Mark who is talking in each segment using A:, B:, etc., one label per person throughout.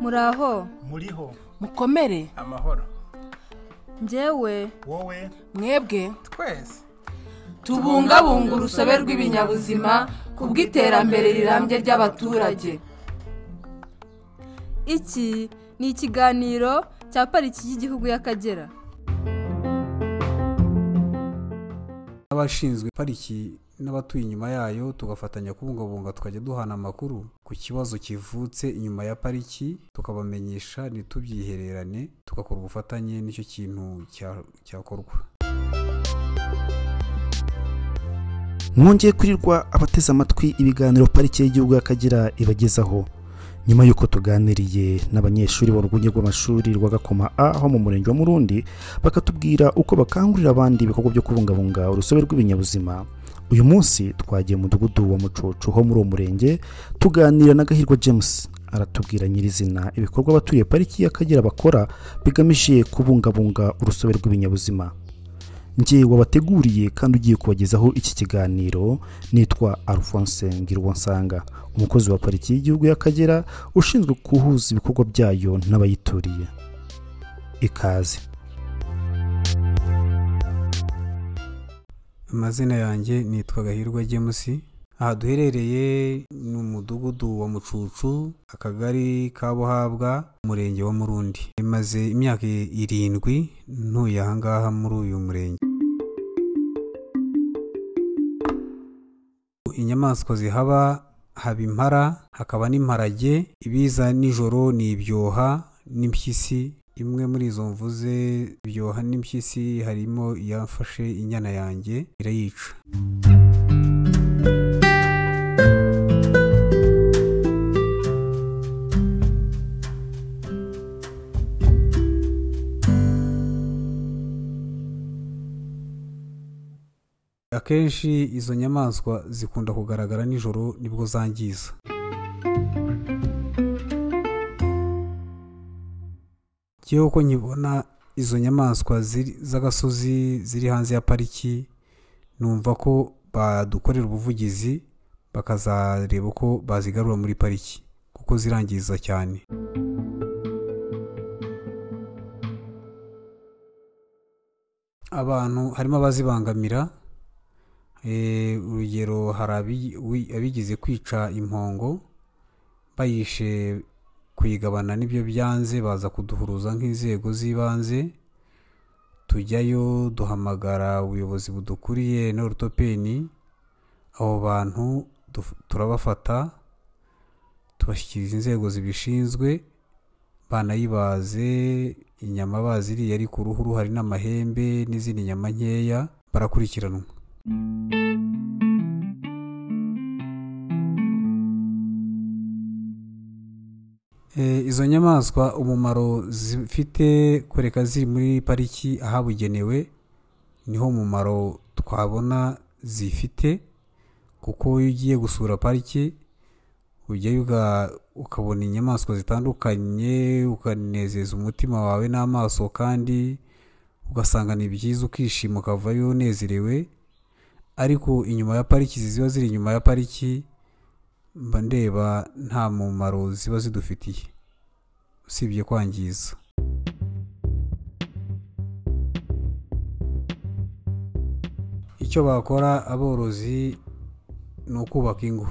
A: muraho.
B: Muriho.
C: Mukomere.
B: Amahoro.
A: Njyewe
B: wowe.
C: Mwebwe.
B: Twese.
C: Tubungabunga urusobe rw'ibinyabuzima ku bw'iterambere rirambye ry'abaturage.
A: Iki ni ikiganiro cya pariki y'igihugu y'akagera.
D: N'abashinzwe pariki n'abatuye inyuma yayo tugafatanya kubungabunga tukajya duhana amakuru ku kibazo kivutse inyuma ya pariki tukabamenyesha ntitubyihererane tugakora ubufatanye n'icyo kintu cya- cyakorwa.
E: Mwongeye kurirwa abateze amatwi ibiganiro pariki y'igihugu y'akagera ibagezaho. Nyuma y'uko tuganiriye n'abanyeshuri bo rwunge rw'amashuri rwa gakoma a ho mu murenge wa murundi bakatubwira uko bakangurira abandi ibikorwa byo kubungabunga urusobe rw'ibinyabuzima. Uyu munsi twagiye mu mudugudu wa mucucu ho muri uwo murenge tuganira na gahirwa james. Aratubwira nyirizina ibikorwa abaturiye pariki y'akagera bakora bigamije kubungabunga urusobe rw'ibinyabuzima. Njye wabateguriye kandi ugiye kubagezaho iki kiganiro nitwa alphonse ngirwansanga umukozi wa pariki y'igihugu y'akagera ushinzwe guhuza ibikorwa byayo n'abayituriye. Ikaze.
D: Amazina yanjye nitwa gahirwa james. Aha duherereye ni umudugudu wa mucucu akagari ka buhabwa umurenge wa murundi. Imaze imyaka irindwi ntuye ahangaha muri uyu murenge. Inyamaswa zihaba haba impara hakaba n'imparage ibiza nijoro ni ibyoha n'impyisi imwe muri izo mvuze ibyoha n'impyisi harimo iyafashe inyana yanjye irayica. Akenshi izo nyamaswa zikunda kugaragara nijoro ni bwo zangiza. Ngewe uko nkibona izo nyamaswa z'agasozi ziri hanze ya pariki numva ko badukorera ubuvugizi bakazareba uko bazigarura muri pariki kuko zirangiza cyane. Abantu harimo abazibangamira Eh, urugero hari abigize kwica impongo bayishe kuyigabana n'ibyo byanze baza kuduhuruza nk'inzego z'ibanze tujyayo duhamagara ubuyobozi budukuriye n'orutopeni abo bantu turabafata tubashyikiriza inzego zibishinzwe banayibaze inyama baziriye ariko uruhu ruhari n'amahembe n'izindi nyama nkeya barakurikiranwa. Izo nyamaswa umumaro zifite kureka ziri muri pariki ahabugenewe ni ho umumaro twabona zifite kuko iyo ugiye gusura pariki ujyayo ukabona inyamaswa zitandukanye ukanezeza umutima wawe n'amaso kandi ugasanga ni byiza ukishima ukavayo unezerewe. Ariko inyuma ya pariki ziba ziri inyuma ya pariki mba ndeba nta mumaro ziba zidufitiye. Usibye kwangiza. Icyo bakora aborozi ni ukubaka ingo.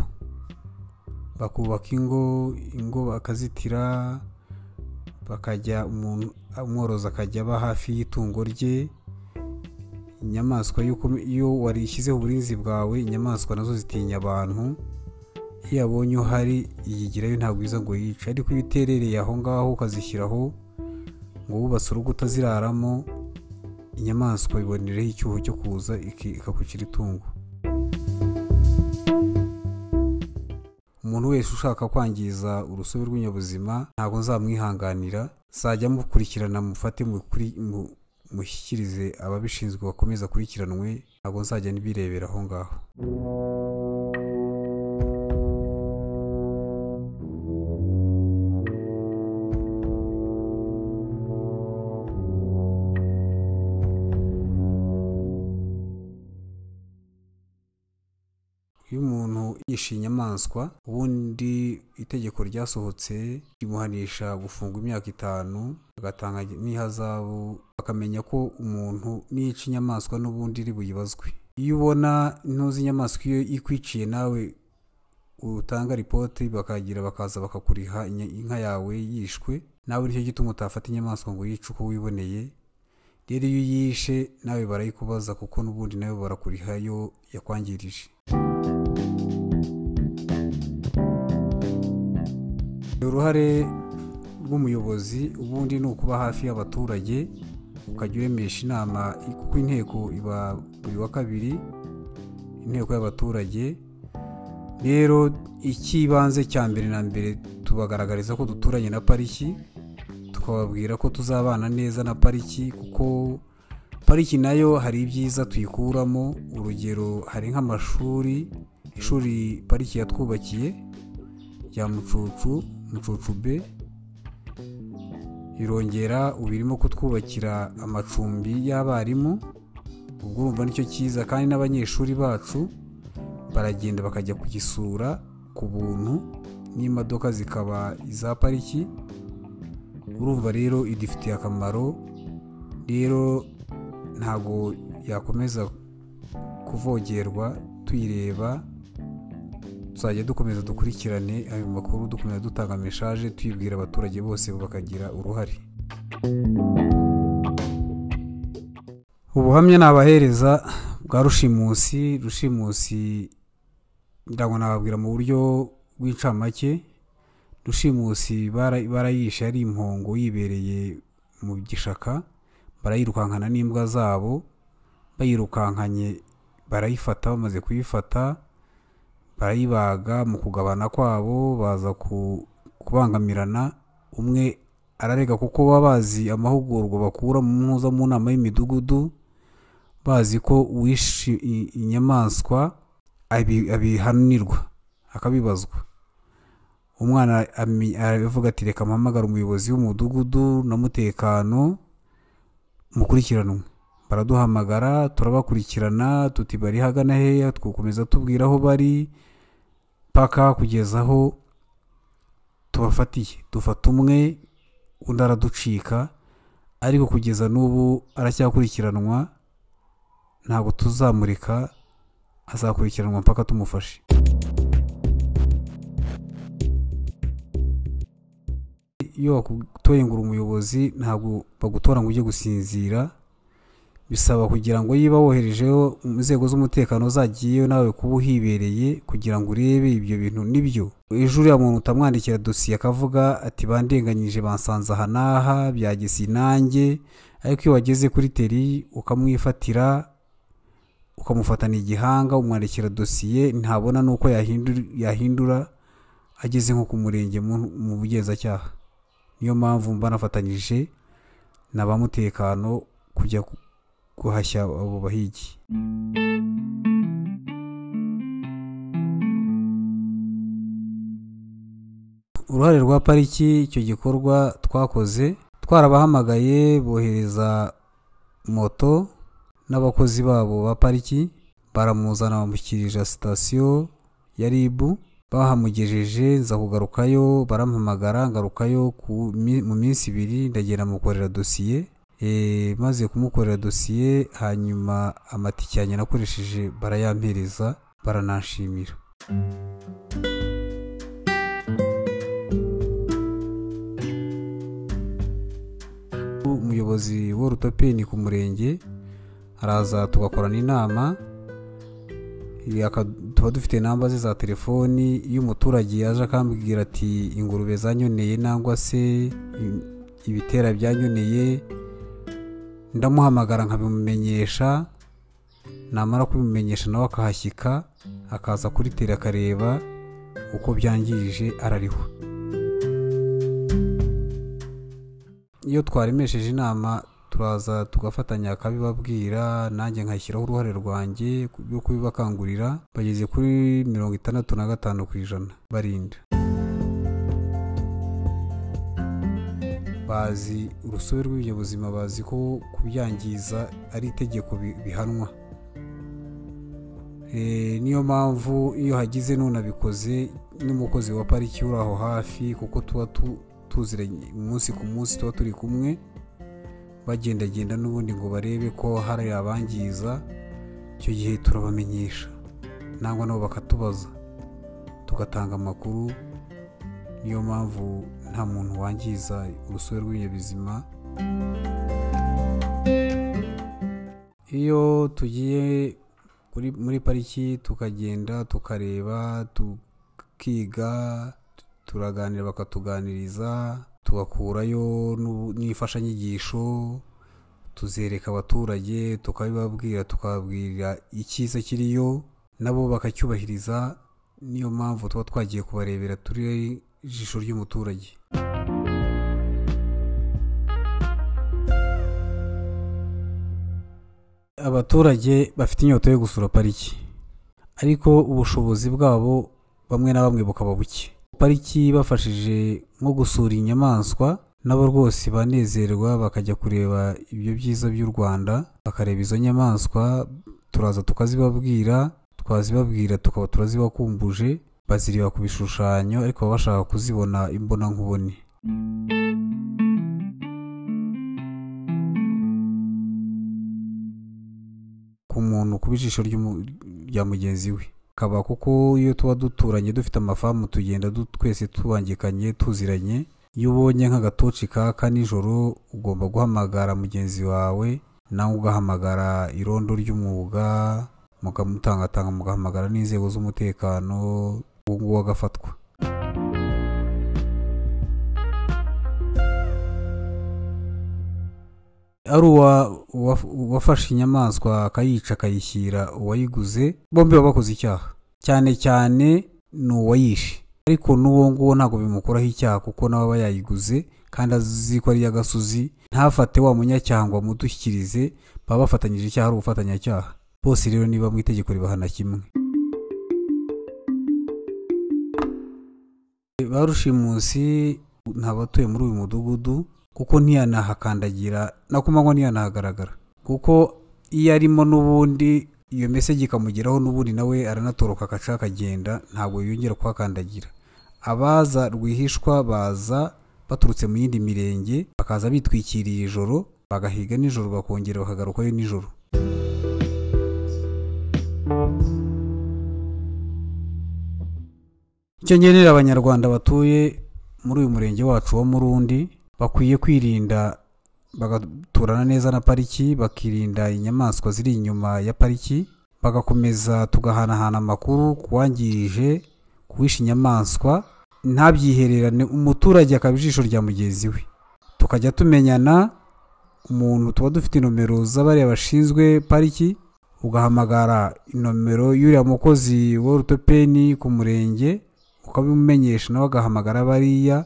D: Bakubaka ingo ingo bakazitira bakajya umuntu umworozi akajya aba hafi y'itungo rye. Inyamaswa iyo warishyizeho uburinzi bwawe inyamaswa na zo zitinya abantu. Iyo abonye uhari yigirayo ntabwo iza ngo yice. Ariko iyo uterereye aho ngaho ukazishyiraho ngo wubatse urugo utaziraramo inyamaswa ibonereho icyuho cyo kuza ikakwicira itungo. Umuntu wese ushaka kwangiza urusobe rw'ibinyabuzima ntabwo nzamwihanganira. Nzajya mukurikirana mufate mushyikirize ababishinzwe bakomeza akurikiranwe ntabwo nzajya nbirebera aho ngaho. Yishe inyamaswa ubundi itegeko ryasohotse rimuhanisha gufungwa imyaka itanu agatanga n'ihazabu akamenya ko umuntu niyica inyamaswa n'ubundi iri buyibazwe. Iyo ubona ntuzi inyamaswa iyo ikwiciye nawe utanga ripoti bakagira bakaza bakakuriha inka yawe yishwe nawe ni cyo gituma utafata inyamaswa ngo yice uko wiboneye. Rero iyo uyishe nawe barayikubaza kuko n'ubundi nawe barakuriha yo yakwangirije. Uruhare rw'umuyobozi ubundi ni ukuba hafi y'abaturage ukajya uremesha inama kuko inteko iba buri wa kabiri inteko y'abaturage. Rero icy'ibanze cya mbere na mbere tubagaragariza ko duturanye na pariki tukababwira ko tuzabana neza na pariki kuko pariki na yo hari ibyiza tuyikuramo. Urugero hari nk'amashuri ishuri pariki yatwubakiye rya mucucu. Mucucu b. Irongera ubu irimo kutwubakira amacumbi y'abarimu. Ubwo urumva ni cyo cyiza kandi n'abanyeshuri bacu baragenda bakajya kugisura ku buntu n'imodoka zikaba iza pariki. Urumva rero idufitiye akamaro rero ntabwo yakomeza kuvogerwa tuyireba. Tuzajya dukomeza dukurikirane ayo makuru dukomeza dutanga meshaje tuyibwira abaturage bose bakagira uruhare. Ubuhamya ni abahereza bwa rushimusi. Rushimusi ngo nababwira mu buryo bw'incamake. Rushimusi bara- barayishe ari impongo yibereye mu gishaka barayirukankana n'imbwa zabo bayirukankanye barayifata bamaze kuyifata. Barayibaga mu kugabana kwabo baza ku- kubangamirana umwe ararega kuko baba bazi amahugurwa bakura mu nama y'imidugudu bazi ko uwishe inyamaswa abi- abihanirwa akabibazwa. Umwana aravuga ati reka mpamagara umuyobozi w'umudugudu n'umutekano mukurikiranwe. Baraduhamagara turabakurikirana tuti bari hagana heya twakomeza tubwira aho bari paka kugeza aho tubafatiye. Dufata umwe undi araducika ariko kugeza n'ubu aracyakurikiranwa ntabwo tuzamurika azakurikiranwa mpaka tumufashe. Iyo bagutoye ngo uri umuyobozi ntabwo bagutora ngo ujye gusinzira. Bisaba kugira ngo yiba woherejeho inzego z'umutekano zagiyeyo nawe kuba uhibereye kugira ngo urebe ibyo bintu ni byo. Ejo uriya muntu utamwandikira dosiye akavuga ati bandenganyije bansanze aha n'aha byagise inange ariko iyo wageze kuri teri ukamwifatira ukamufatana igihanga umwandikira dosiye ntabona n'uko yahindura, ageze nko ku murenge mu bugenzacyaha niyo mpamvu mba nafatanyije na ba mutekano kujya ku- guhashya abo bahigi. Uruhare rwa pariki icyo gikorwa twakoze twarabahamagaye bohereza moto n'abakozi babo ba pariki baramuzana bamushyikirije sitasiyo ya ribu bahamugejeje nza kugarukayo barampamagara ngarukayo mu minsi ibiri ndagenda mukorera dosiye. Maze kumukorera dosiye hanyuma amatike yanjye nakoresheje barayampereza barananshimira umuyobozi w'urutopeni ku murenge araza tugakorana inama tuba dufite namba ze za telefoni iyo umuturage yaje akambwira ati ingurube zanyoneye nangwa se ibitera byanyoneye? Ndamuhamagara nkabimumenyesha namara kubimumenyesha nawe akahashyika akaza kuri tele akareba uko byangirije arariho. Iyo twaremesheje inama turaza tugafatanya akabibabwira nanjye nkashyiraho uruhare rwanjye rwo kubibakangurira bageze kuri mirongo itandatu na gatanu ku ijana barinda bazi urusobe rw'ibinyabuzima bazi ko kubyangiza ari itegeko bi- bihanwa. Eh, niyo mpamvu iyo hagize n'unabikoze n'umukozi wa pariki uri aho hafi kuko tuba tu- tuziranye umunsi ku munsi tuba turi kumwe bagendagenda n'ubundi ngo barebe ko hari abangiza icyo gihe turabamenyesha. Nangwa nabo bakatubaza tugatanga amakuru niyo mpamvu nta muntu wangiza urusobe rw'ibinyabuzima. Iyo tugiye muri pariki tukagenda tukareba tukiga turaganira bakatuganiriza tugakurayo n'imfashanyigisho tuzereka abaturage tukabibabwira tukababwira icyiza kiriyo nabo bakacyubahiriza. Niyo mpamvu tuba twagiye kubarebera turi ijisho ry'umuturage. Abaturage bafite inyota yo gusura pariki. Ariko ubushobozi bwabo bamwe na bamwe bukaba buke. Pariki bafashije nko gusura inyamaswa nabo rwose banezerwa bakajya kureba ibyo byiza by'u rwanda bakareba izo nyamaswa turaza tukazibabwira twazibabwira tukaba turazibakumbuje bazireba ku bishushanyo ariko baba bashaka kuzibona imbonankubone ku muntu kuba ijisho rya mugenzi we. Kaba kuko iyo tuba duturanye dufite amafamu tugenda twese tubangikanye tuziranye iyo ubonye nk'agatoci kaka nijoro ugomba guhamagara mugenzi wawe nawe ugahamagara irondo ry'umwuga mukamutangatanga mugahamagara n'inzego z'umutekano uwo nguwo agafatwa ari uwa- uwa- uwafashe inyamaswa akayica akayishyira uwayiguze bombi baba bakoze icyaha. Cyane cyane ni uwayishe. Ariko n'uwo nguwo ntabwo bimukuraho icyaha kuko nawe aba yayiguze kandi azi ko ari iy'agasozi ntafate wa munyacyaha ngo amudushyikirize baba bafatanyije icyaha ari ubufatanyacyaha bose rero niba mu itegeko ribahana kimwe. Ba rushimusi ntabatuye muri uyu mudugudu kuko ntiyanahakandagira na ku manywa ntiyanahagaragara. Kuko iyo arimo n'ubundi iyo mesegi ikamugeraho n'ubundi nawe aranatoroka agaca akagenda ntabwo yongera kuhakandagira. Abaza rwihishwa baza baturutse mu yindi mirenge bakaza bitwikiriye ijoro bagahiga nijoro bakongera bakagarukayo nijoro. Icyo ngenera abanyarwanda batuye muri uyu murenge wacu wa murundi bakwiye kwirinda bagaturana neza na pariki bakirinda inyamaswa ziri inyuma ya pariki bagakomeza tugahanahana amakuru ku wangirije kuwisha inyamaswa ntabyihererane umuturage akaba ijisho rya mugenzi we. Tukajya tumenyana umuntu tuba dufite nomero z'abariya bashinzwe pariki ugahamagara inomero y'uriya mukozi w'urutopeni ku murenge ukabimumenyesha nawe agahamagara bariya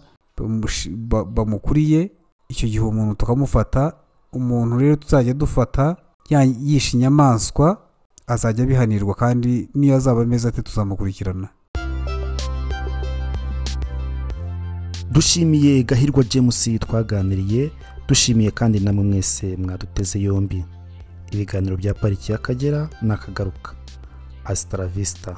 D: bamukuriye icyo gihe umuntu tukamufata umuntu rero tuzajya dufata yishe inyamaswa azajya abihanirwa kandi niyo azaba ameze ate tuzamukurikirana.
E: Dushimiye gahirwa james twaganiriye dushimiye kandi namwe mwese mwaduteze yombi. Ibiganiro bya pariki y'akagera ni akagaruka asitaravista